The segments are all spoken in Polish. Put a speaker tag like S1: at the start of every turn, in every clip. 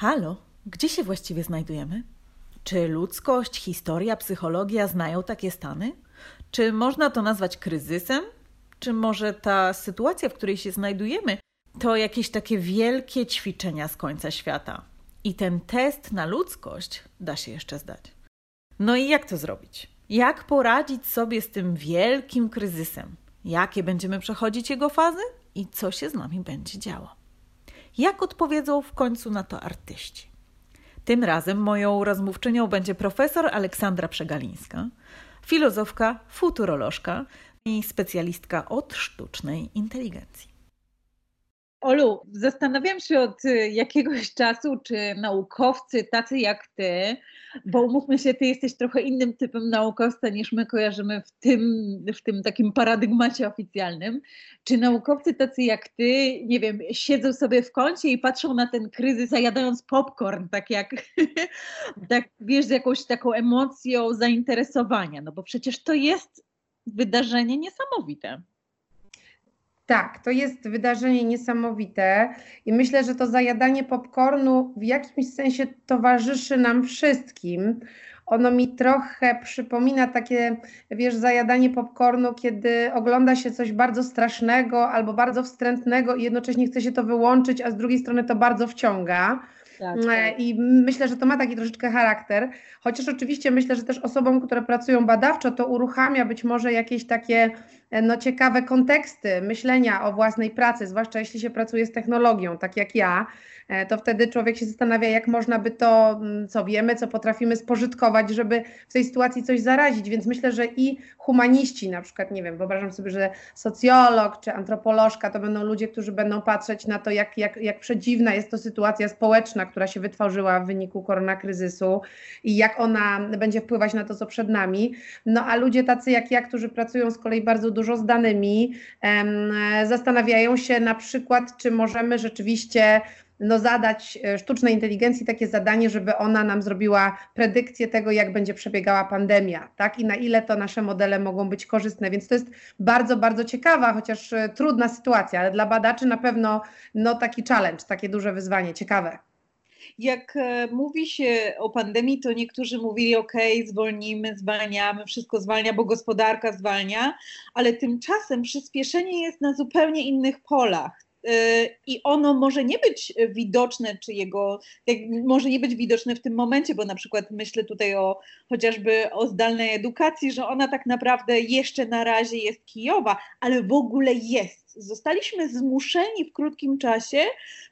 S1: Halo, gdzie się właściwie znajdujemy? Czy ludzkość, historia, psychologia znają takie stany? Czy można to nazwać kryzysem? Czy może ta sytuacja, w której się znajdujemy, to jakieś takie wielkie ćwiczenia z końca świata? I ten test na ludzkość da się jeszcze zdać. No i jak to zrobić? Jak poradzić sobie z tym wielkim kryzysem? Jakie będziemy przechodzić jego fazy i co się z nami będzie działo? Jak odpowiedzą w końcu na to artyści? Tym razem moją rozmówczynią będzie profesor Aleksandra Przegalińska, filozofka, futurolożka i specjalistka od sztucznej inteligencji.
S2: Olu, zastanawiam się od y, jakiegoś czasu, czy naukowcy tacy jak ty, bo umówmy się, ty jesteś trochę innym typem naukowca niż my kojarzymy w tym, w tym takim paradygmacie oficjalnym, czy naukowcy tacy jak ty, nie wiem, siedzą sobie w kącie i patrzą na ten kryzys, zajadając popcorn, tak jak, tak, wiesz, z jakąś taką emocją zainteresowania, no bo przecież to jest wydarzenie niesamowite.
S3: Tak, to jest wydarzenie niesamowite i myślę, że to zajadanie popcornu w jakimś sensie towarzyszy nam wszystkim. Ono mi trochę przypomina takie, wiesz, zajadanie popcornu, kiedy ogląda się coś bardzo strasznego albo bardzo wstrętnego i jednocześnie chce się to wyłączyć, a z drugiej strony to bardzo wciąga. Tak, e, tak. I myślę, że to ma taki troszeczkę charakter, chociaż oczywiście myślę, że też osobom, które pracują badawczo, to uruchamia być może jakieś takie e, no, ciekawe konteksty myślenia o własnej pracy, zwłaszcza jeśli się pracuje z technologią, tak jak ja. E, to wtedy człowiek się zastanawia, jak można by to, mm, co wiemy, co potrafimy spożytkować, żeby w tej sytuacji coś zarazić. Więc myślę, że i humaniści, na przykład, nie wiem, wyobrażam sobie, że socjolog czy antropolożka to będą ludzie, którzy będą patrzeć na to, jak, jak, jak przedziwna jest to sytuacja społeczna, która się wytworzyła w wyniku koronakryzysu i jak ona będzie wpływać na to, co przed nami. No a ludzie tacy jak ja, którzy pracują z kolei bardzo dużo z danymi, zastanawiają się na przykład, czy możemy rzeczywiście no, zadać e, sztucznej inteligencji takie zadanie, żeby ona nam zrobiła predykcję tego, jak będzie przebiegała pandemia, tak? I na ile to nasze modele mogą być korzystne. Więc to jest bardzo, bardzo ciekawa, chociaż e, trudna sytuacja, ale dla badaczy na pewno no, taki challenge, takie duże wyzwanie, ciekawe.
S2: Jak e, mówi się o pandemii, to niektórzy mówili: OK, zwolnimy, zwalniamy, wszystko zwalnia, bo gospodarka zwalnia, ale tymczasem przyspieszenie jest na zupełnie innych polach Y, i ono może nie być widoczne, czy jego, może nie być widoczne w tym momencie, bo na przykład myślę tutaj o chociażby o zdalnej edukacji, że ona tak naprawdę jeszcze na razie jest kijowa, ale w ogóle jest. Zostaliśmy zmuszeni w krótkim czasie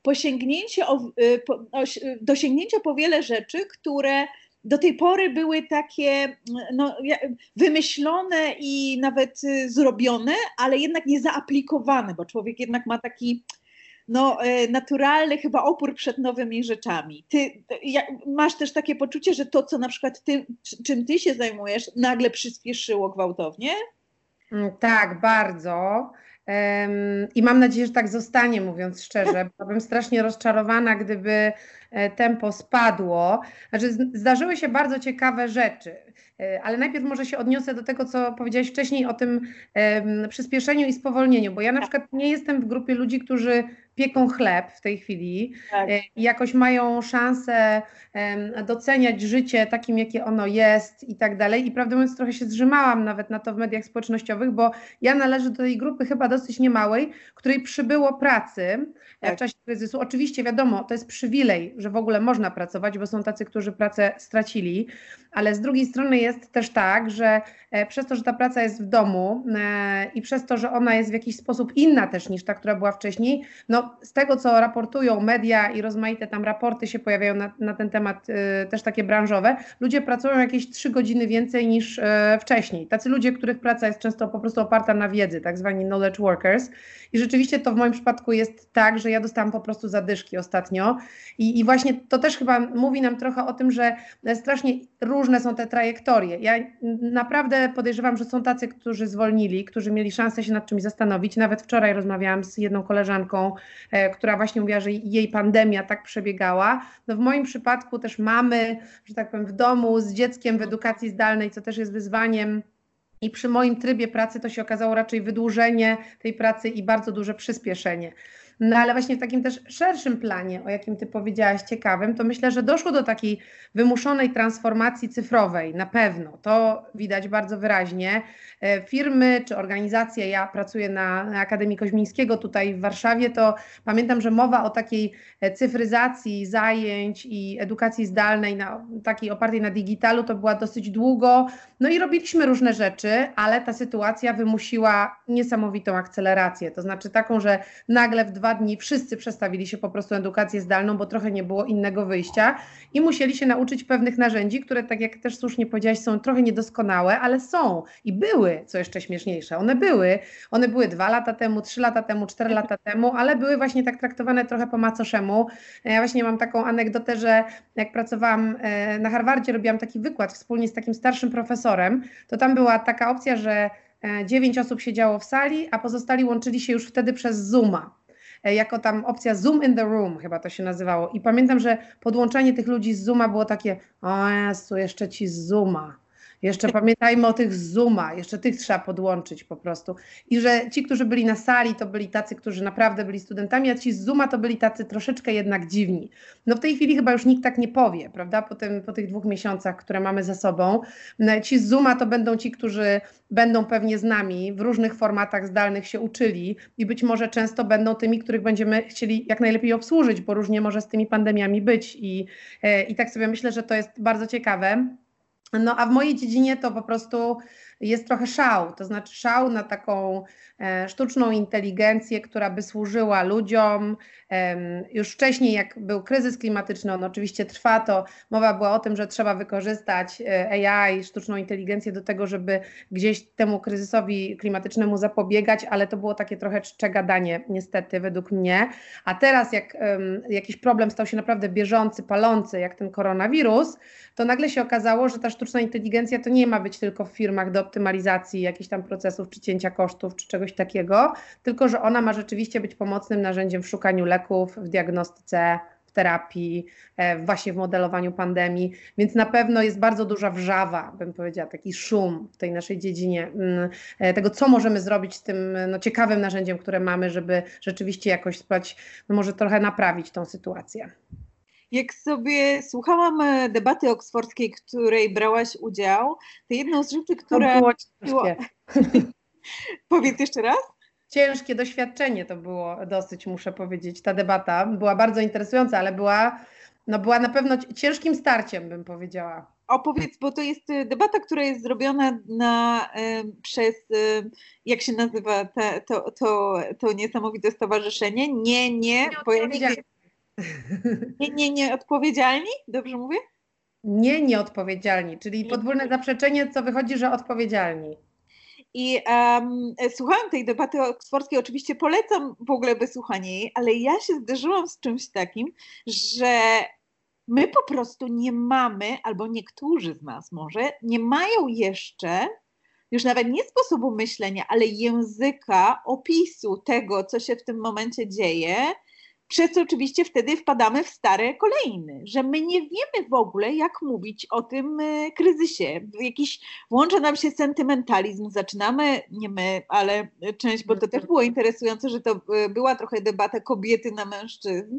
S2: posięgnięcie o, y, po, o, dosięgnięcia po wiele rzeczy, które do tej pory były takie no, wymyślone i nawet y, zrobione, ale jednak nie zaaplikowane, bo człowiek jednak ma taki no, naturalny chyba opór przed nowymi rzeczami. Ty masz też takie poczucie, że to, co na przykład ty, czym ty się zajmujesz, nagle przyspieszyło gwałtownie?
S3: Mm, tak, bardzo. I mam nadzieję, że tak zostanie, mówiąc szczerze. Byłabym strasznie rozczarowana, gdyby tempo spadło. Znaczy, zdarzyły się bardzo ciekawe rzeczy, e, ale najpierw może się odniosę do tego, co powiedziałeś wcześniej o tym przyspieszeniu i spowolnieniu, bo ja na tak. przykład nie jestem w grupie ludzi, którzy pieką chleb w tej chwili tak. E, i jakoś mają szansę doceniać życie takim, jakie ono jest i tak dalej. I prawdę mówiąc, trochę się zrzymałam nawet na to w mediach społecznościowych, bo ja należę do tej grupy chyba dosyć niemałej, której przybyło pracy tak. w czasie kryzysu. Oczywiście wiadomo, to jest przywilej, że w ogóle można pracować, bo są tacy, którzy pracę stracili, ale z drugiej strony jest też tak, że e, przez to, że ta praca jest w domu e, i przez to, że ona jest w jakiś sposób inna też niż ta, która była wcześniej, no z tego, co raportują media i rozmaite tam raporty się pojawiają na, na ten temat e, też takie branżowe, ludzie pracują jakieś trzy godziny więcej niż wcześniej. Tacy ludzie, których praca jest często po prostu oparta na wiedzy, tak zwani knowledge workers. I rzeczywiście to w moim przypadku jest tak, że ja dostałam po prostu zadyszki ostatnio. I, i właśnie to też chyba mówi nam trochę o tym, że strasznie różne są te trajektorie. Ja naprawdę podejrzewam, że są tacy, którzy zwolnili, którzy mieli szansę się nad czymś zastanowić. Nawet wczoraj rozmawiałam z jedną koleżanką, e, która właśnie mówiła, że jej pandemia tak przebiegała. No w moim przypadku też mamy, że tak powiem, w domu z dzieckiem w edukacji zdalnej, co też jest wyzwaniem i przy moim trybie pracy to się okazało raczej wydłużenie tej pracy i bardzo duże przyspieszenie. No ale właśnie w takim też szerszym planie, o jakim Ty powiedziałaś, ciekawym, to myślę, że doszło do takiej wymuszonej transformacji cyfrowej, na pewno. To widać bardzo wyraźnie. E, firmy czy organizacje, ja pracuję na, Akademii Koźmińskiego tutaj w Warszawie, to pamiętam, że mowa o takiej e, cyfryzacji zajęć i edukacji zdalnej, na, takiej opartej na digitalu, to była dosyć długo. No i robiliśmy różne rzeczy, ale ta sytuacja wymusiła niesamowitą akcelerację. To znaczy taką, że nagle w dwa dni wszyscy przestawili się po prostu edukację zdalną, bo trochę nie było innego wyjścia i musieli się nauczyć pewnych narzędzi, które, tak jak też słusznie powiedziałaś, są trochę niedoskonałe, ale są i były, co jeszcze śmieszniejsze. One były. One były dwa lata temu, trzy lata temu, cztery lata temu, ale były właśnie tak traktowane trochę po macoszemu. Ja właśnie mam taką anegdotę, że jak pracowałam e, na Harvardzie, robiłam taki wykład wspólnie z takim starszym profesorem, to tam była taka opcja, że e, dziewięć osób siedziało w sali, a pozostali łączyli się już wtedy przez Zooma. E, jako tam opcja Zoom in the Room, chyba to się nazywało. I pamiętam, że podłączanie tych ludzi z Zooma było takie, o Jezu, jeszcze ci z Zooma. Jeszcze pamiętajmy o tych Zooma, jeszcze tych trzeba podłączyć po prostu. I że ci, którzy byli na sali, to byli tacy, którzy naprawdę byli studentami, a ci z Zooma to byli tacy troszeczkę jednak dziwni. No w tej chwili chyba już nikt tak nie powie, prawda, po, tym, po tych dwóch miesiącach, które mamy za sobą. No, ci z Zooma to będą ci, którzy będą pewnie z nami w różnych formatach zdalnych się uczyli i być może często będą tymi, których będziemy chcieli jak najlepiej obsłużyć, bo różnie może z tymi pandemiami być. I, e, i tak sobie myślę, że to jest bardzo ciekawe. No a w mojej dziedzinie to po prostu jest trochę szał, to znaczy szał na taką e, sztuczną inteligencję, która by służyła ludziom. Już wcześniej, jak był kryzys klimatyczny, on oczywiście trwa, to mowa była o tym, że trzeba wykorzystać e, AI, sztuczną inteligencję do tego, żeby gdzieś temu kryzysowi klimatycznemu zapobiegać, ale to było takie trochę czcze gadanie, niestety, według mnie. A teraz, jak jakiś problem stał się naprawdę bieżący, palący, jak ten koronawirus, to nagle się okazało, że ta sztuczna inteligencja to nie ma być tylko w firmach do optymalizacji jakichś tam procesów, czy cięcia kosztów, czy czegoś takiego, tylko że ona ma rzeczywiście być pomocnym narzędziem w szukaniu leków, w diagnostyce, w terapii, e, właśnie w modelowaniu pandemii, więc na pewno jest bardzo duża wrzawa, bym powiedziała, taki szum w tej naszej dziedzinie, mm, e, tego co możemy zrobić z tym no, ciekawym narzędziem, które mamy, żeby rzeczywiście jakoś spać, no, może trochę naprawić tą sytuację.
S2: Jak sobie słuchałam e, debaty oksfordzkiej, której brałaś udział, to jedną z rzeczy, która... To było ciężkie. Powiedz jeszcze raz.
S3: Ciężkie doświadczenie to było dosyć, muszę powiedzieć. Ta debata była bardzo interesująca, ale była, no była na pewno ciężkim starciem, bym powiedziała.
S2: Opowiedz, bo to jest e, debata, która jest zrobiona na, y, przez, jak się nazywa te, to, to, to niesamowite stowarzyszenie? Nie, nie, bo ja nigdy, nie, nie, nieodpowiedzialni? Dobrze mówię?
S3: Nie nieodpowiedzialni, czyli podwójne zaprzeczenie, co wychodzi, że odpowiedzialni.
S2: I um, słuchałam tej debaty oksfordzkiej, oczywiście polecam w ogóle wysłuchanie jej, ale ja się zderzyłam z czymś takim, że my po prostu nie mamy, albo niektórzy z nas może, nie mają jeszcze już nawet nie sposobu myślenia, ale języka, opisu tego, co się w tym momencie dzieje, przez co oczywiście wtedy wpadamy w stare kolejny, że my nie wiemy w ogóle, jak mówić o tym e, kryzysie. Jakiś włącza nam się sentymentalizm, zaczynamy, nie my, ale część, bo to też było interesujące, że to e, była trochę debata kobiety na mężczyzn,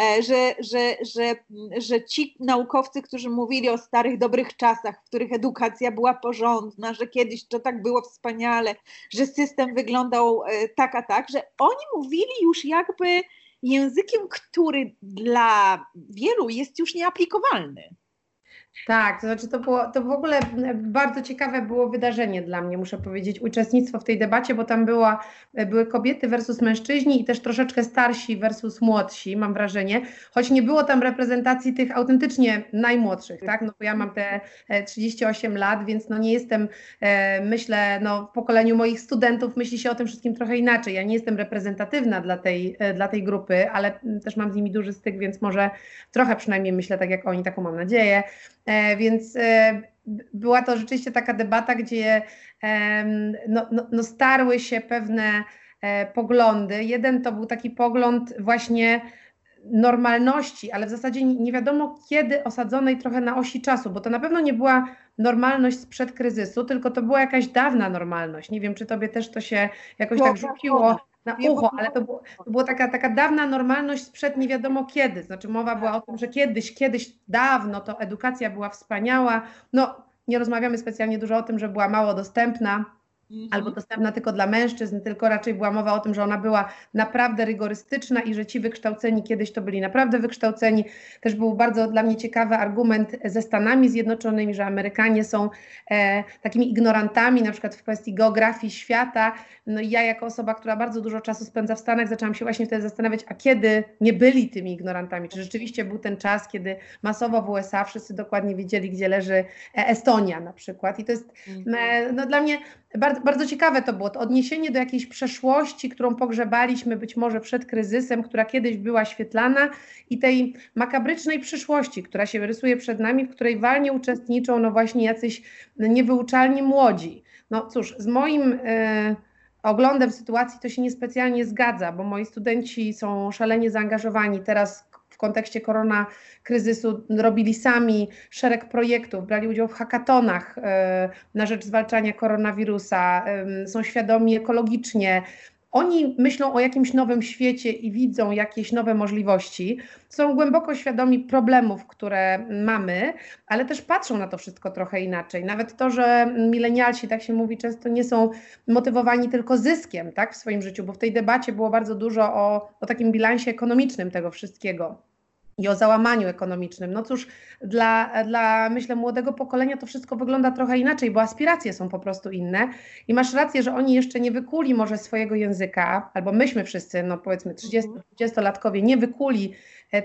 S2: e, że, że, że, że ci naukowcy, którzy mówili o starych, dobrych czasach, w których edukacja była porządna, że kiedyś to tak było wspaniale, że system wyglądał tak a tak, że oni mówili już jakby językiem, który dla wielu jest już nieaplikowalny.
S3: Tak, to znaczy to było, to w ogóle bardzo ciekawe było wydarzenie dla mnie, muszę powiedzieć, uczestnictwo w tej debacie, bo tam była, były kobiety versus mężczyźni i też troszeczkę starsi versus młodsi, mam wrażenie, choć nie było tam reprezentacji tych autentycznie najmłodszych, tak, no bo ja mam te 38 e, lat, więc no nie jestem, e, myślę, no w pokoleniu moich studentów myśli się o tym wszystkim trochę inaczej, ja nie jestem reprezentatywna dla tej, e, dla tej grupy, ale też mam z nimi duży styk, więc może trochę przynajmniej myślę tak jak oni, taką mam nadzieję, E, więc e, była to rzeczywiście taka debata, gdzie no, no, no starły się pewne e, poglądy. Jeden to był taki pogląd właśnie normalności, ale w zasadzie nie wiadomo kiedy osadzonej trochę na osi czasu, bo to na pewno nie była normalność sprzed kryzysu, tylko to była jakaś dawna normalność. Nie wiem, czy tobie też to się jakoś tak rzuciło na ucho, ale to, było, to była taka, taka dawna normalność sprzed nie wiadomo kiedy. Znaczy mowa była o tym, że kiedyś, kiedyś dawno to edukacja była wspaniała. No, nie rozmawiamy specjalnie dużo o tym, że była mało dostępna. Albo dostępna tylko dla mężczyzn, tylko raczej była mowa o tym, że ona była naprawdę rygorystyczna i że ci wykształceni kiedyś to byli naprawdę wykształceni. Też był bardzo dla mnie ciekawy argument ze Stanami Zjednoczonymi, że Amerykanie są e, takimi ignorantami, na przykład w kwestii geografii świata. No i ja jako osoba, która bardzo dużo czasu spędza w Stanach, zaczęłam się właśnie wtedy zastanawiać, a kiedy nie byli tymi ignorantami? Czy rzeczywiście był ten czas, kiedy masowo w USA wszyscy dokładnie wiedzieli, gdzie leży Estonia na przykład. I to jest mhm. e, no, dla mnie bardzo, bardzo ciekawe to było, to odniesienie do jakiejś przeszłości, którą pogrzebaliśmy być może przed kryzysem, która kiedyś była świetlana i tej makabrycznej przyszłości, która się rysuje przed nami, w której walnie uczestniczą no właśnie jacyś niewyuczalni młodzi. No cóż, z moim... Yy, oglądem sytuacji to się niespecjalnie zgadza, bo moi studenci są szalenie zaangażowani. Teraz w kontekście korona kryzysu robili sami szereg projektów, brali udział w hakatonach e, na rzecz zwalczania koronawirusa, są świadomi ekologicznie, oni myślą o jakimś nowym świecie i widzą jakieś nowe możliwości, są głęboko świadomi problemów, które mamy, ale też patrzą na to wszystko trochę inaczej. Nawet to, że milenialsi, tak się mówi, często nie są motywowani tylko zyskiem tak, w swoim życiu, bo w tej debacie było bardzo dużo o, o takim bilansie ekonomicznym tego wszystkiego i o załamaniu ekonomicznym. No cóż, dla, dla myślę młodego pokolenia to wszystko wygląda trochę inaczej, bo aspiracje są po prostu inne i masz rację, że oni jeszcze nie wykuli może swojego języka, albo myśmy wszyscy, no powiedzmy 30-latkowie nie wykuli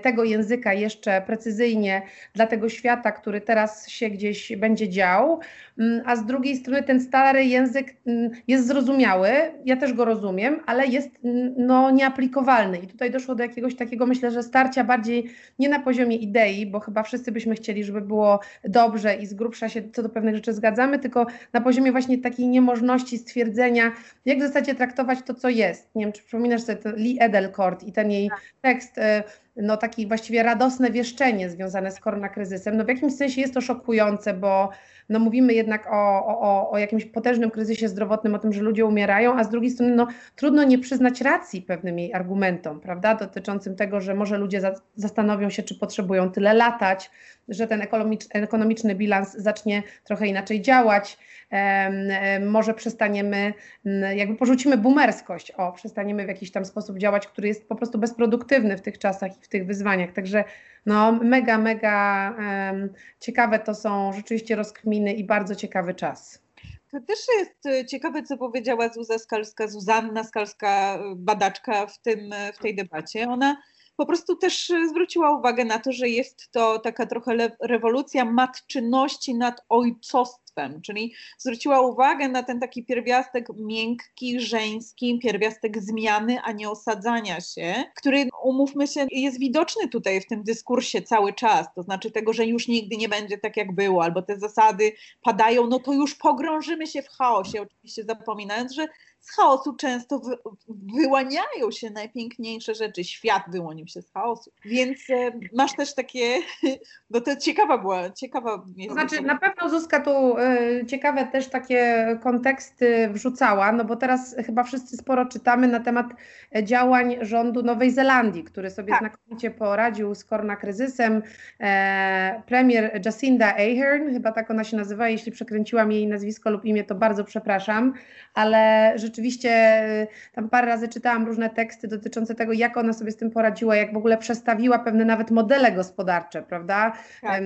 S3: tego języka jeszcze precyzyjnie dla tego świata, który teraz się gdzieś będzie dział, mm, a z drugiej strony ten stary język mm, jest zrozumiały, ja też go rozumiem, ale jest mm, no, nieaplikowalny. I tutaj doszło do jakiegoś takiego, myślę, że starcia bardziej nie na poziomie idei, bo chyba wszyscy byśmy chcieli, żeby było dobrze i z grubsza się co do pewnych rzeczy zgadzamy, tylko na poziomie właśnie takiej niemożności stwierdzenia, jak w zasadzie traktować to, co jest. Nie wiem, czy przypominasz sobie Lee Edelcourt i ten jej tak. tekst e, no taki właściwie radosne wieszczenie związane z koronakryzysem. No w jakimś sensie jest to szokujące, bo no mówimy jednak o, o, o jakimś potężnym kryzysie zdrowotnym, o tym, że ludzie umierają, a z drugiej strony no, trudno nie przyznać racji pewnym jej argumentom, prawda, dotyczącym tego, że może ludzie za, zastanowią się, czy potrzebują tyle latać, że ten ekonomiczny, bilans zacznie trochę inaczej działać, może przestaniemy, jakby porzucimy boomerskość, o, przestaniemy w jakiś tam sposób działać, który jest po prostu bezproduktywny w tych czasach i w tych wyzwaniach. Także no, mega, mega ciekawe to są rzeczywiście rozkminy i bardzo ciekawy czas.
S2: To też jest e, ciekawe, co powiedziała Zuza Skalska, Zuzanna Skalska, e, badaczka w, tym, e, w tej debacie. Ona po prostu też zwróciła uwagę na to, że jest to taka trochę rewolucja matczyności nad ojcostwem czyli zwróciła uwagę na ten taki pierwiastek miękki, żeński, pierwiastek zmiany, a nie osadzania się, który, umówmy się, jest widoczny tutaj w tym dyskursie cały czas, to znaczy tego, że już nigdy nie będzie tak, jak było, albo te zasady padają, no to już pogrążymy się w chaosie, oczywiście zapominając, że z chaosu często wy, wyłaniają się najpiękniejsze rzeczy. Świat wyłonił się z chaosu. Więc e, masz też takie, no to ciekawa była, ciekawa.
S3: To znaczy na pewno Zuzka tu e, ciekawe też takie konteksty wrzucała, no bo teraz chyba wszyscy sporo czytamy na temat działań rządu Nowej Zelandii, który sobie tak. znakomicie poradził z koronakryzysem. E, premier Jacinda Ahern, chyba tak ona się nazywa, jeśli przekręciłam jej nazwisko lub imię, to bardzo przepraszam, ale rzeczywiście rzeczywiście y, tam parę razy czytałam różne teksty dotyczące tego, jak ona sobie z tym poradziła, jak w ogóle przestawiła pewne nawet modele gospodarcze, prawda? Tak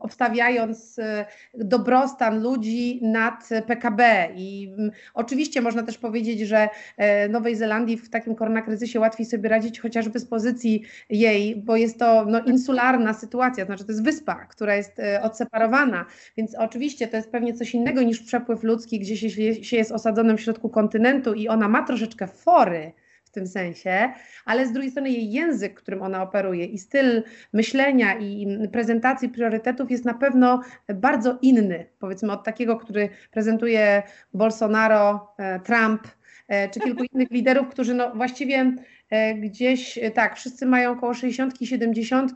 S3: obstawiając e, dobrostan ludzi nad PKB. I mm, oczywiście można też powiedzieć, że e, Nowej Zelandii w takim koronakryzysie łatwiej sobie radzić chociażby z pozycji jej, bo jest to no, insularna sytuacja, znaczy to jest wyspa, która jest e, odseparowana, więc oczywiście to jest pewnie coś innego niż przepływ ludzki, gdzie się, się jest osadzonym w środku kontynentu i ona ma troszeczkę fory, tym sensie, ale z drugiej strony jej język, którym ona operuje i styl myślenia i prezentacji priorytetów jest na pewno bardzo inny, powiedzmy od takiego, który prezentuje Bolsonaro, e, Trump e, czy kilku innych liderów, którzy no właściwie e, gdzieś, tak, wszyscy mają około 60, 70,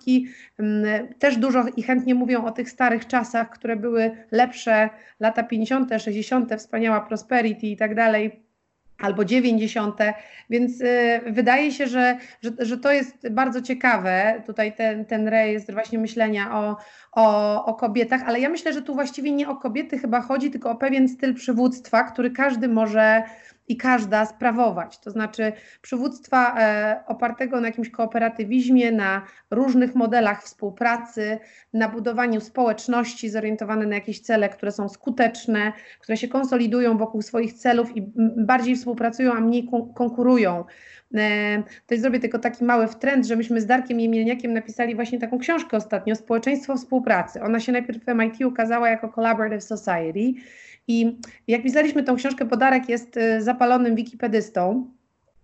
S3: też dużo i chętnie mówią o tych starych czasach, które były lepsze, lata 50., 60., wspaniała prosperity i tak dalej albo 90, więc y, wydaje się, że, że, że to jest bardzo ciekawe, tutaj ten, ten rejestr właśnie myślenia o, o, o kobietach, ale ja myślę, że tu właściwie nie o kobiety chyba chodzi, tylko o pewien styl przywództwa, który każdy może i każda sprawować. To znaczy przywództwa e, opartego na jakimś kooperatywizmie, na różnych modelach współpracy, na budowaniu społeczności zorientowane na jakieś cele, które są skuteczne, które się konsolidują wokół swoich celów i bardziej współpracują, a mniej konkurują. E, to zrobię tylko taki mały wtrend, że myśmy z Darkiem Jemielniakiem napisali właśnie taką książkę ostatnio, Społeczeństwo Współpracy. Ona się najpierw w MIT ukazała jako Collaborative Society i jak pisaliśmy tą książkę, Podarek jest y, zapalonym wikipedystą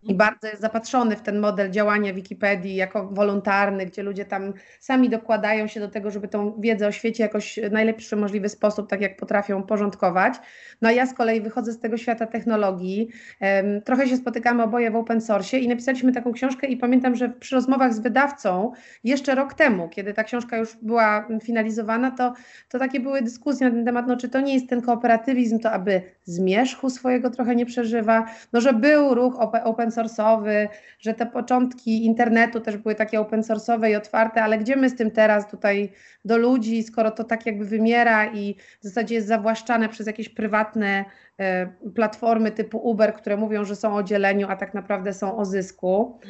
S3: i bardzo jest zapatrzony w ten model działania Wikipedii jako wolontarny, gdzie ludzie tam sami dokładają się do tego, żeby tą wiedzę o świecie jakoś w najlepszy możliwy sposób, tak jak potrafią, porządkować. No a ja z kolei wychodzę z tego świata technologii. Um, trochę się spotykamy oboje w open source i napisaliśmy taką książkę i pamiętam, że przy rozmowach z wydawcą jeszcze rok temu, kiedy ta książka już była finalizowana, to, to takie były dyskusje na ten temat, no czy to nie jest ten kooperatywizm, to aby zmierzchu swojego trochę nie przeżywa, no że był ruch open source'owy, że te początki internetu też były takie open source'owe i otwarte, ale gdzie my z tym teraz tutaj do ludzi, skoro to tak jakby wymiera i w zasadzie jest zawłaszczane przez jakieś prywatne e, platformy typu Uber, które mówią, że są o dzieleniu, a tak naprawdę są o zysku.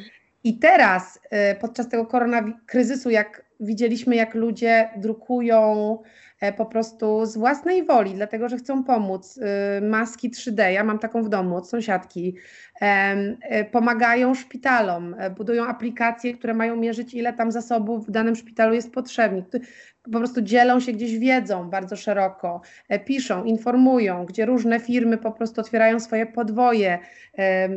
S3: I teraz e, podczas tego koronakryzysu, jak widzieliśmy, jak ludzie drukują E, po prostu z własnej woli, dlatego że chcą pomóc. Y, maski 3D, ja mam taką w domu od sąsiadki. E, pomagają szpitalom, e, budują aplikacje, które mają mierzyć, ile tam zasobów w danym szpitalu jest potrzebnych po prostu dzielą się gdzieś wiedzą bardzo szeroko, e, piszą, informują, gdzie różne firmy po prostu otwierają swoje podwoje, e,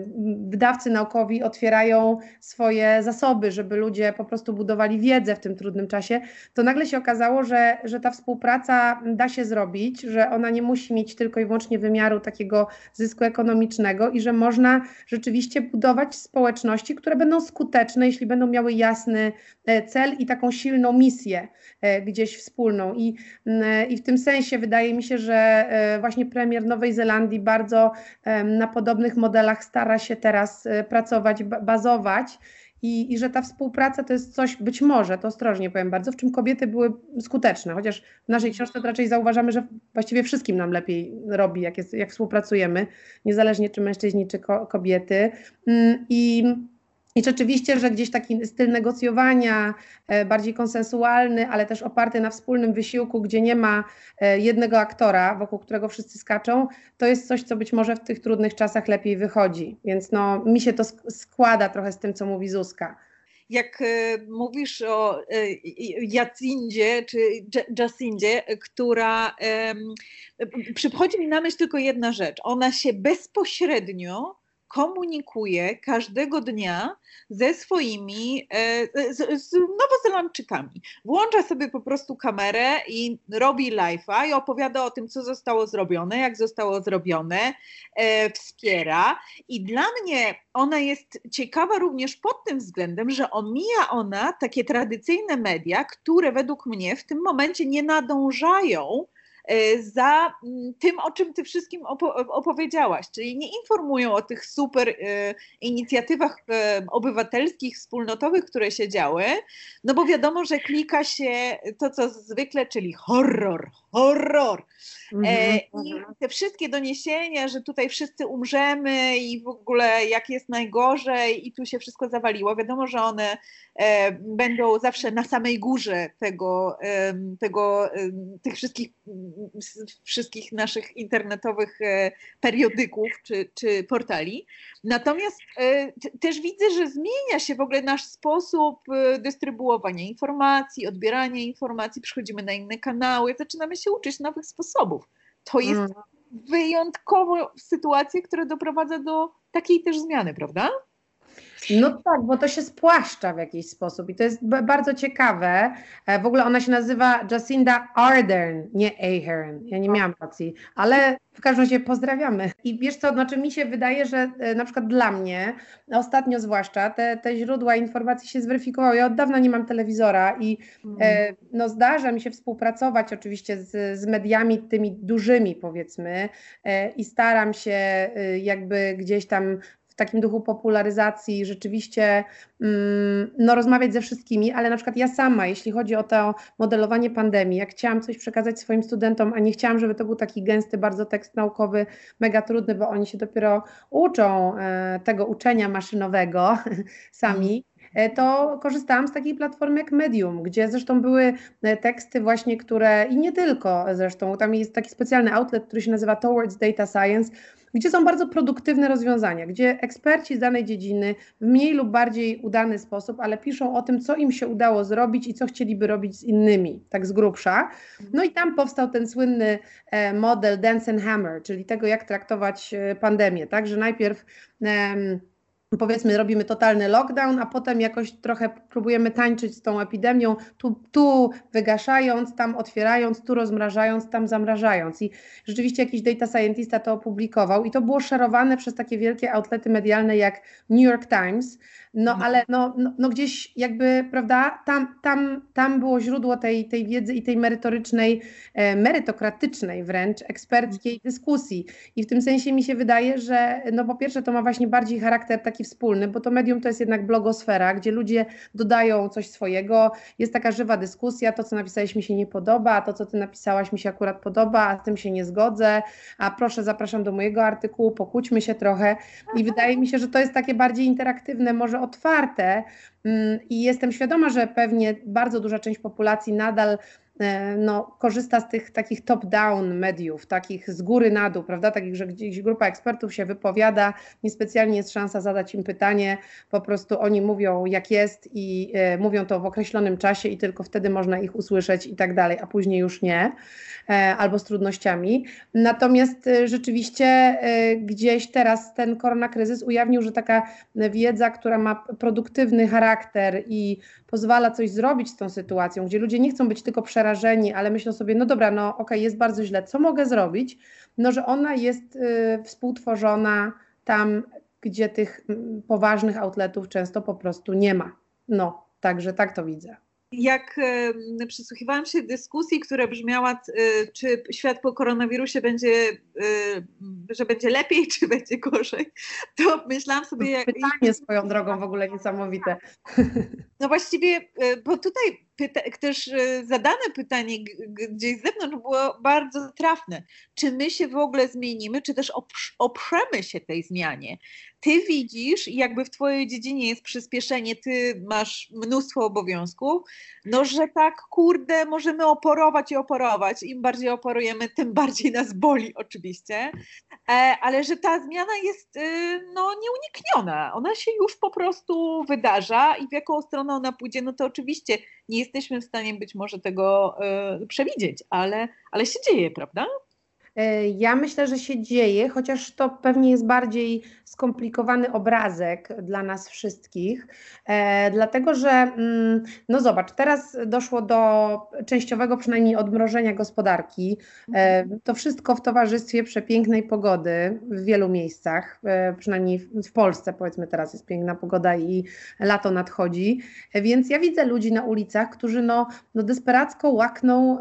S3: wydawcy naukowi otwierają swoje zasoby, żeby ludzie po prostu budowali wiedzę w tym trudnym czasie, to nagle się okazało, że, że ta współpraca da się zrobić, że ona nie musi mieć tylko i wyłącznie wymiaru takiego zysku ekonomicznego i że można rzeczywiście budować społeczności, które będą skuteczne, jeśli będą miały jasny e, cel i taką silną misję, gdzie gdzieś wspólną. I, mm, I w tym sensie wydaje mi się, że e, właśnie premier Nowej Zelandii bardzo na podobnych modelach stara się teraz e, pracować, bazować. I, I, że ta współpraca to jest coś, być może, to ostrożnie powiem bardzo, w czym kobiety były skuteczne, chociaż w naszej książce raczej zauważamy, że właściwie wszystkim nam lepiej robi, jak, jest, jak współpracujemy, niezależnie czy mężczyźni, czy ko kobiety. Mm, I i rzeczywiście, że gdzieś taki styl negocjowania, e, bardziej konsensualny, ale też oparty na wspólnym wysiłku, gdzie nie ma e, jednego aktora, wokół którego wszyscy skaczą, to jest coś, co być może w tych trudnych czasach lepiej wychodzi. Więc no, mi się to składa trochę z tym, co mówi Zuzka
S2: jak e, mówisz o Jacindzie czy Jacindzie, która przychodzi mi na myśl tylko jedna rzecz. Ona się bezpośrednio komunikuje każdego dnia ze swoimi, e, z, z Nowozelandczykami. Włącza sobie po prostu kamerę i robi live'a i opowiada o tym, co zostało zrobione, jak zostało zrobione, e, wspiera. I dla mnie ona jest ciekawa również pod tym względem, że omija ona takie tradycyjne media, które według mnie w tym momencie nie nadążają E, za mm, tym, o czym ty wszystkim opowiedziałaś, czyli nie informują o tych super e, inicjatywach e, obywatelskich, wspólnotowych, które się działy, no bo wiadomo, że klika się to, co zwykle, czyli horror, horror. Mhm, I mhm. te wszystkie doniesienia, że tutaj wszyscy umrzemy i w ogóle jak jest najgorzej i tu się wszystko zawaliło, wiadomo, że one będą zawsze na samej górze tego, tego tych wszystkich wszystkich naszych internetowych e, periodyków czy, czy portali. Natomiast e, też widzę, że zmienia się w ogóle nasz sposób e, dystrybuowania informacji, odbierania informacji, przychodzimy na inne kanały, zaczynamy się uczyć nowych sposobów. To jest mm. wyjątkowo sytuacja, która doprowadza do takiej też zmiany, prawda?
S3: No tak, bo to się spłaszcza w jakiś sposób i to jest bardzo ciekawe. E, w ogóle ona się nazywa Jacinda Ardern, nie Ahern. Ja nie miałam racji, ale w każdym razie pozdrawiamy. I wiesz co, znaczy mi się wydaje, że e, na przykład dla mnie, ostatnio zwłaszcza, te, te źródła informacji się zweryfikowały. Ja od dawna nie mam telewizora i e, mm. no, zdarza mi się współpracować oczywiście z, z mediami tymi dużymi powiedzmy i staram się jakby gdzieś tam takim duchu popularyzacji rzeczywiście mm, no, rozmawiać ze wszystkimi, ale na przykład ja sama, jeśli chodzi o to modelowanie pandemii, jak chciałam coś przekazać swoim studentom, a nie chciałam, żeby to był taki gęsty bardzo tekst naukowy, mega trudny, bo oni się dopiero uczą e, tego uczenia maszynowego sami, to korzystałam z takiej platformy jak Medium, gdzie zresztą były e, teksty właśnie, które i nie tylko zresztą, tam jest taki specjalny outlet, który się nazywa Towards Data Science, gdzie są bardzo produktywne rozwiązania, gdzie eksperci z danej dziedziny w mniej lub bardziej udany sposób, ale piszą o tym, co im się udało zrobić i co chcieliby robić z innymi, tak z grubsza. No i tam powstał ten słynny e, model Dance and Hammer, czyli tego, jak traktować e, pandemię, tak, że najpierw powiedzmy robimy totalny lockdown, a potem jakoś trochę próbujemy tańczyć z tą epidemią, tu, tu wygaszając, tam otwierając, tu rozmrażając, tam zamrażając. I rzeczywiście jakiś data scientista to opublikował i to było szerowane przez takie wielkie outlety medialne jak New York Times, no mhm. ale no, no, no, gdzieś jakby, prawda, tam, tam, tam było źródło tej, tej wiedzy i tej merytorycznej, e, merytokratycznej wręcz eksperckiej mhm. dyskusji. I w tym sensie mi się wydaje, że no po pierwsze to ma właśnie bardziej charakter taki wspólny, bo to medium to jest jednak blogosfera, gdzie ludzie dodają coś swojego, jest taka żywa dyskusja, to co napisałeś mi się nie podoba, a to co ty napisałaś mi się akurat podoba, a z tym się nie zgodzę, a proszę zapraszam do mojego artykułu, pokłóćmy się trochę. I wydaje mi się, że to jest takie bardziej interaktywne, może otwarte. Mm, i jestem świadoma, że pewnie bardzo duża część populacji nadal no, korzysta z tych takich top-down mediów, takich z góry na dół, prawda? Takich, że gdzieś grupa ekspertów się wypowiada, niespecjalnie jest szansa zadać im pytanie, po prostu oni mówią jak jest i e, mówią to w określonym czasie i tylko wtedy można ich usłyszeć i tak dalej, a później już nie. E, albo z trudnościami. Natomiast e, rzeczywiście e, gdzieś teraz ten koronakryzys ujawnił, że taka wiedza, która ma produktywny charakter i pozwala coś zrobić z tą sytuacją, gdzie ludzie nie chcą być tylko przerażeni, ale myślą sobie, no dobra, no okej, okay, jest bardzo źle, co mogę zrobić? No, że ona jest współtworzona tam, gdzie tych poważnych outletów często po prostu nie ma. No, także tak to widzę
S2: jak przysłuchiwałam się dyskusji, która brzmiała, e, czy świat po koronawirusie będzie, e, że będzie lepiej, czy będzie gorzej, to myślałam sobie...
S3: Jak... Pytanie swoją drogą w ogóle niesamowite.
S2: No właściwie, e, bo tutaj pyta, też zadane pytanie gdzieś z zewnątrz było bardzo trafne. Czy my się w ogóle zmienimy, czy też oprzemy się tej zmianie? ty widzisz, jakby w twojej dziedzinie jest przyspieszenie, ty masz mnóstwo obowiązków, no że tak, kurde, możemy oporować i oporować. Im bardziej oporujemy, tym bardziej nas boli oczywiście, e, ale że ta zmiana jest y, no, nieunikniona. Ona się już po prostu wydarza i w jaką stronę ona pójdzie, no to oczywiście nie jesteśmy w stanie być może tego y, przewidzieć, ale, ale się dzieje, prawda?
S3: E, ja myślę, że się dzieje, chociaż to pewnie jest bardziej skomplikowany obrazek dla nas wszystkich, e, dlatego że, mm, no zobacz, teraz doszło do częściowego przynajmniej odmrożenia gospodarki. E, to wszystko w towarzystwie przepięknej pogody w wielu miejscach, przynajmniej w Polsce powiedzmy teraz jest piękna pogoda i lato nadchodzi, więc ja widzę ludzi na ulicach, którzy no, no desperacko łakną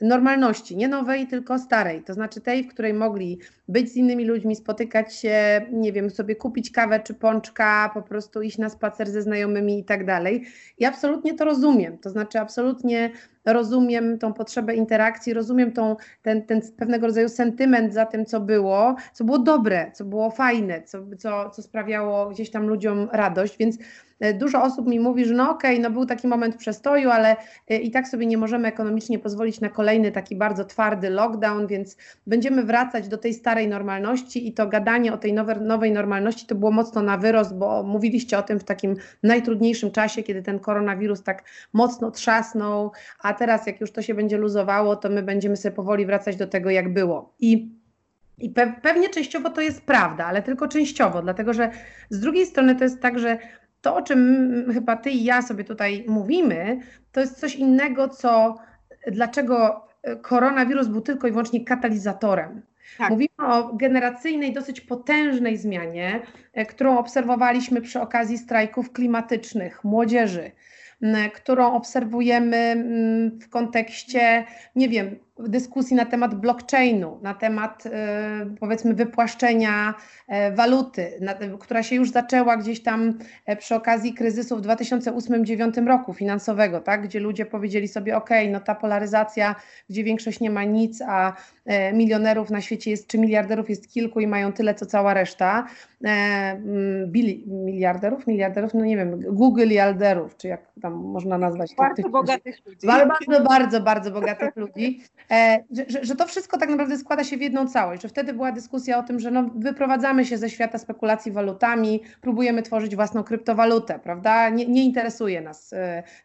S3: normalności, nie nowej, tylko starej. To znaczy tej, w której mogli być z innymi ludźmi, spotykać się, nie wiem, sobie kupić kawę czy pączka, po prostu iść na spacer ze znajomymi i tak dalej. I absolutnie to rozumiem. To znaczy, absolutnie rozumiem tą potrzebę interakcji, rozumiem tą, ten, ten pewnego rodzaju sentyment za tym, co było, co było dobre, co było fajne, co, co, co sprawiało gdzieś tam ludziom radość, więc e, dużo osób mi mówi, że no okej, okay, no był taki moment przestoju, ale e, i tak sobie nie możemy ekonomicznie pozwolić na kolejny taki bardzo twardy lockdown, więc będziemy wracać do tej starej normalności i to gadanie o tej nowej, nowej normalności to było mocno na wyrost, bo mówiliście o tym w takim najtrudniejszym czasie, kiedy ten koronawirus tak mocno trzasnął, a teraz jak już to się będzie luzowało, to my będziemy sobie powoli wracać do tego, jak było. I I pe pewnie częściowo to jest prawda, ale tylko częściowo, dlatego że z drugiej strony to jest tak, że to, o czym chyba ty i ja sobie tutaj mówimy, to jest coś innego, co dlaczego koronawirus był tylko i wyłącznie katalizatorem. Tak. Mówimy o generacyjnej, dosyć potężnej zmianie, e, którą obserwowaliśmy przy okazji strajków klimatycznych młodzieży, którą obserwujemy w kontekście, nie wiem, dyskusji na temat blockchainu, na temat e, powiedzmy wypłaszczenia e, waluty, która się już zaczęła gdzieś tam e, przy okazji kryzysu w 2008-2009 roku finansowego, tak, gdzie ludzie powiedzieli sobie, ok, no ta polaryzacja, gdzie większość nie ma nic, a milionerów na świecie jest, czy miliarderów jest kilku i mają tyle, co cała reszta, bili, miliarderów, miliarderów, no nie wiem, Google miliarderów, czy jak tam można nazwać.
S2: Bardzo tych, bogatych ludzi.
S3: Bardzo, bardzo, bardzo bogatych ludzi. E, że, że, to wszystko tak naprawdę składa się w jedną całość, że wtedy była dyskusja o tym, że no, wyprowadzamy się ze świata spekulacji walutami, próbujemy tworzyć własną kryptowalutę, prawda? Nie, nie interesuje nas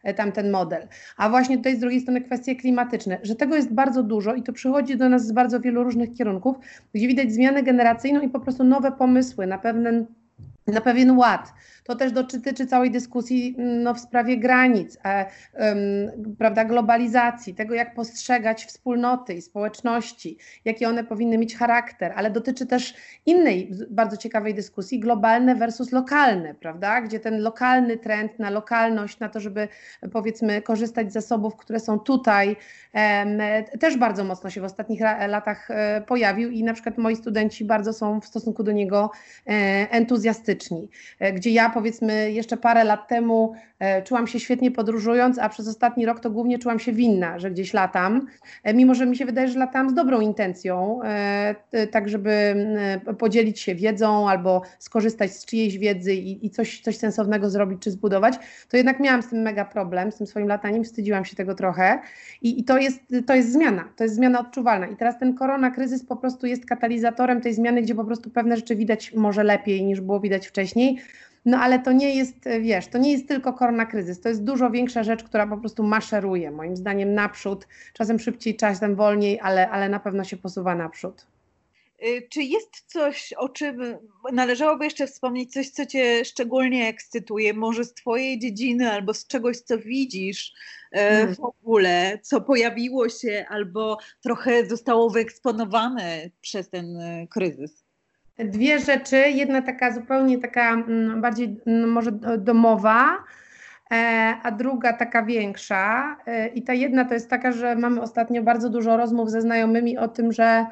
S3: e, tamten model. A właśnie tutaj z drugiej strony kwestie klimatyczne, że tego jest bardzo dużo i to przychodzi do nas z bardzo wielu różnych kierunków, gdzie widać zmianę generacyjną i po prostu nowe pomysły na pewien na pewien ład. To też dotyczy całej dyskusji no, w sprawie granic, e, um, prawda, globalizacji, tego jak postrzegać wspólnoty i społeczności, jaki one powinny mieć charakter, ale dotyczy też innej bardzo ciekawej dyskusji, globalne versus lokalne, prawda, gdzie ten lokalny trend na lokalność, na to, żeby powiedzmy korzystać z zasobów, które są tutaj, też bardzo mocno się w ostatnich latach e, pojawił i na przykład moi studenci bardzo są w stosunku do niego e, entuzjastyczni, e, gdzie ja powiedzmy jeszcze parę lat temu czułam się świetnie podróżując, a przez ostatni rok to głównie czułam się winna, że gdzieś latam, mimo że mi się wydaje, że latam z dobrą intencją, tak żeby podzielić się wiedzą albo skorzystać z czyjejś wiedzy i, i coś, coś sensownego zrobić czy zbudować, to jednak miałam z tym mega problem, z tym swoim lataniem, wstydziłam się tego trochę i, i to jest, to jest zmiana, to jest zmiana odczuwalna. I teraz ten korona kryzys po prostu jest katalizatorem tej zmiany, gdzie po prostu pewne rzeczy widać może lepiej niż było widać wcześniej. No ale to nie jest, wiesz, to nie jest tylko korona kryzys, to jest dużo większa rzecz, która po prostu maszeruje, moim zdaniem naprzód, czasem szybciej, czasem wolniej, ale, ale na pewno się posuwa naprzód.
S2: Y, czy jest coś, o czym należałoby jeszcze wspomnieć, coś, co Cię szczególnie ekscytuje, może z Twojej dziedziny albo z czegoś, co widzisz e, hmm. w ogóle, co pojawiło się albo trochę zostało wyeksponowane przez ten e, kryzys?
S3: Dwie rzeczy. Jedna taka zupełnie taka mm, bardziej mm, może domowa, a druga taka większa. I ta jedna to jest taka, że mamy ostatnio bardzo dużo rozmów ze znajomymi o tym, że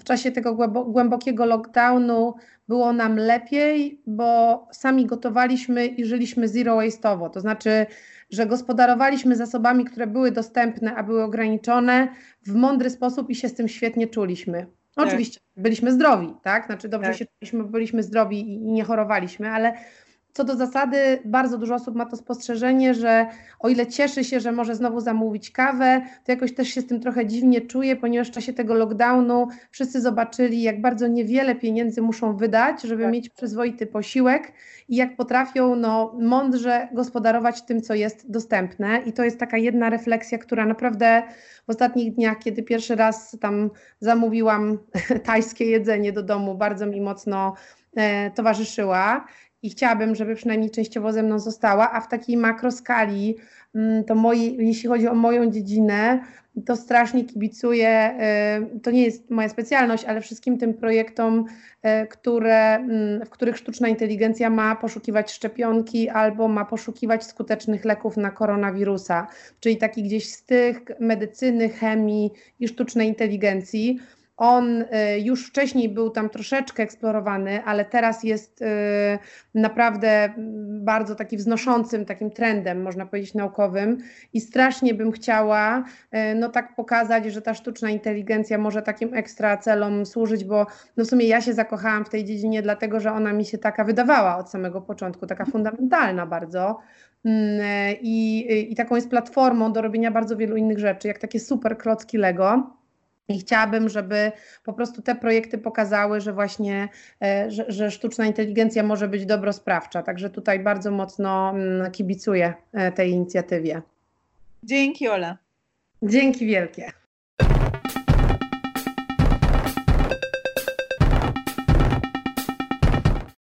S3: w czasie tego głębokiego lockdownu było nam lepiej, bo sami gotowaliśmy i żyliśmy zero waste'owo, to znaczy, że gospodarowaliśmy zasobami, które były dostępne, a były ograniczone w mądry sposób i się z tym świetnie czuliśmy. Tak. Oczywiście byliśmy zdrowi, tak? Znaczy dobrze tak. się czuliśmy, byliśmy zdrowi i nie chorowaliśmy, ale co do zasady, bardzo dużo osób ma to spostrzeżenie, że o ile cieszy się, że może znowu zamówić kawę, to jakoś też się z tym trochę dziwnie czuje, ponieważ w czasie tego lockdownu wszyscy zobaczyli, jak bardzo niewiele pieniędzy muszą wydać, żeby tak. mieć przyzwoity posiłek i jak potrafią no, mądrze gospodarować tym, co jest dostępne. I to jest taka jedna refleksja, która naprawdę w ostatnich dniach, kiedy pierwszy raz tam zamówiłam tajskie jedzenie do domu, bardzo mi mocno e, towarzyszyła i chciałabym, żeby przynajmniej częściowo ze mną została, a w takiej makroskali, mm, to moi, jeśli chodzi o moją dziedzinę, to strasznie kibicuję, y, to nie jest moja specjalność, ale wszystkim tym projektom, y, które, mm, w których sztuczna inteligencja ma poszukiwać szczepionki albo ma poszukiwać skutecznych leków na koronawirusa, czyli taki gdzieś z tych medycyny, chemii i sztucznej inteligencji. On y, już wcześniej był tam troszeczkę eksplorowany, ale teraz jest y, naprawdę bardzo taki wznoszącym takim trendem, można powiedzieć, naukowym i strasznie bym chciała y, no tak pokazać, że ta sztuczna inteligencja może takim ekstra celom służyć, bo no w sumie ja się zakochałam w tej dziedzinie, dlatego że ona mi się taka wydawała od samego początku, taka fundamentalna bardzo. Mm, I, I taką jest platformą do robienia bardzo wielu innych rzeczy, jak takie super klocki Lego. I chciałabym, żeby po prostu te projekty pokazały, że właśnie, e, że, że, sztuczna inteligencja może być dobrosprawcza. Także tutaj bardzo mocno mm, kibicuję e, tej inicjatywie.
S2: Dzięki, Ola.
S3: Dzięki wielkie.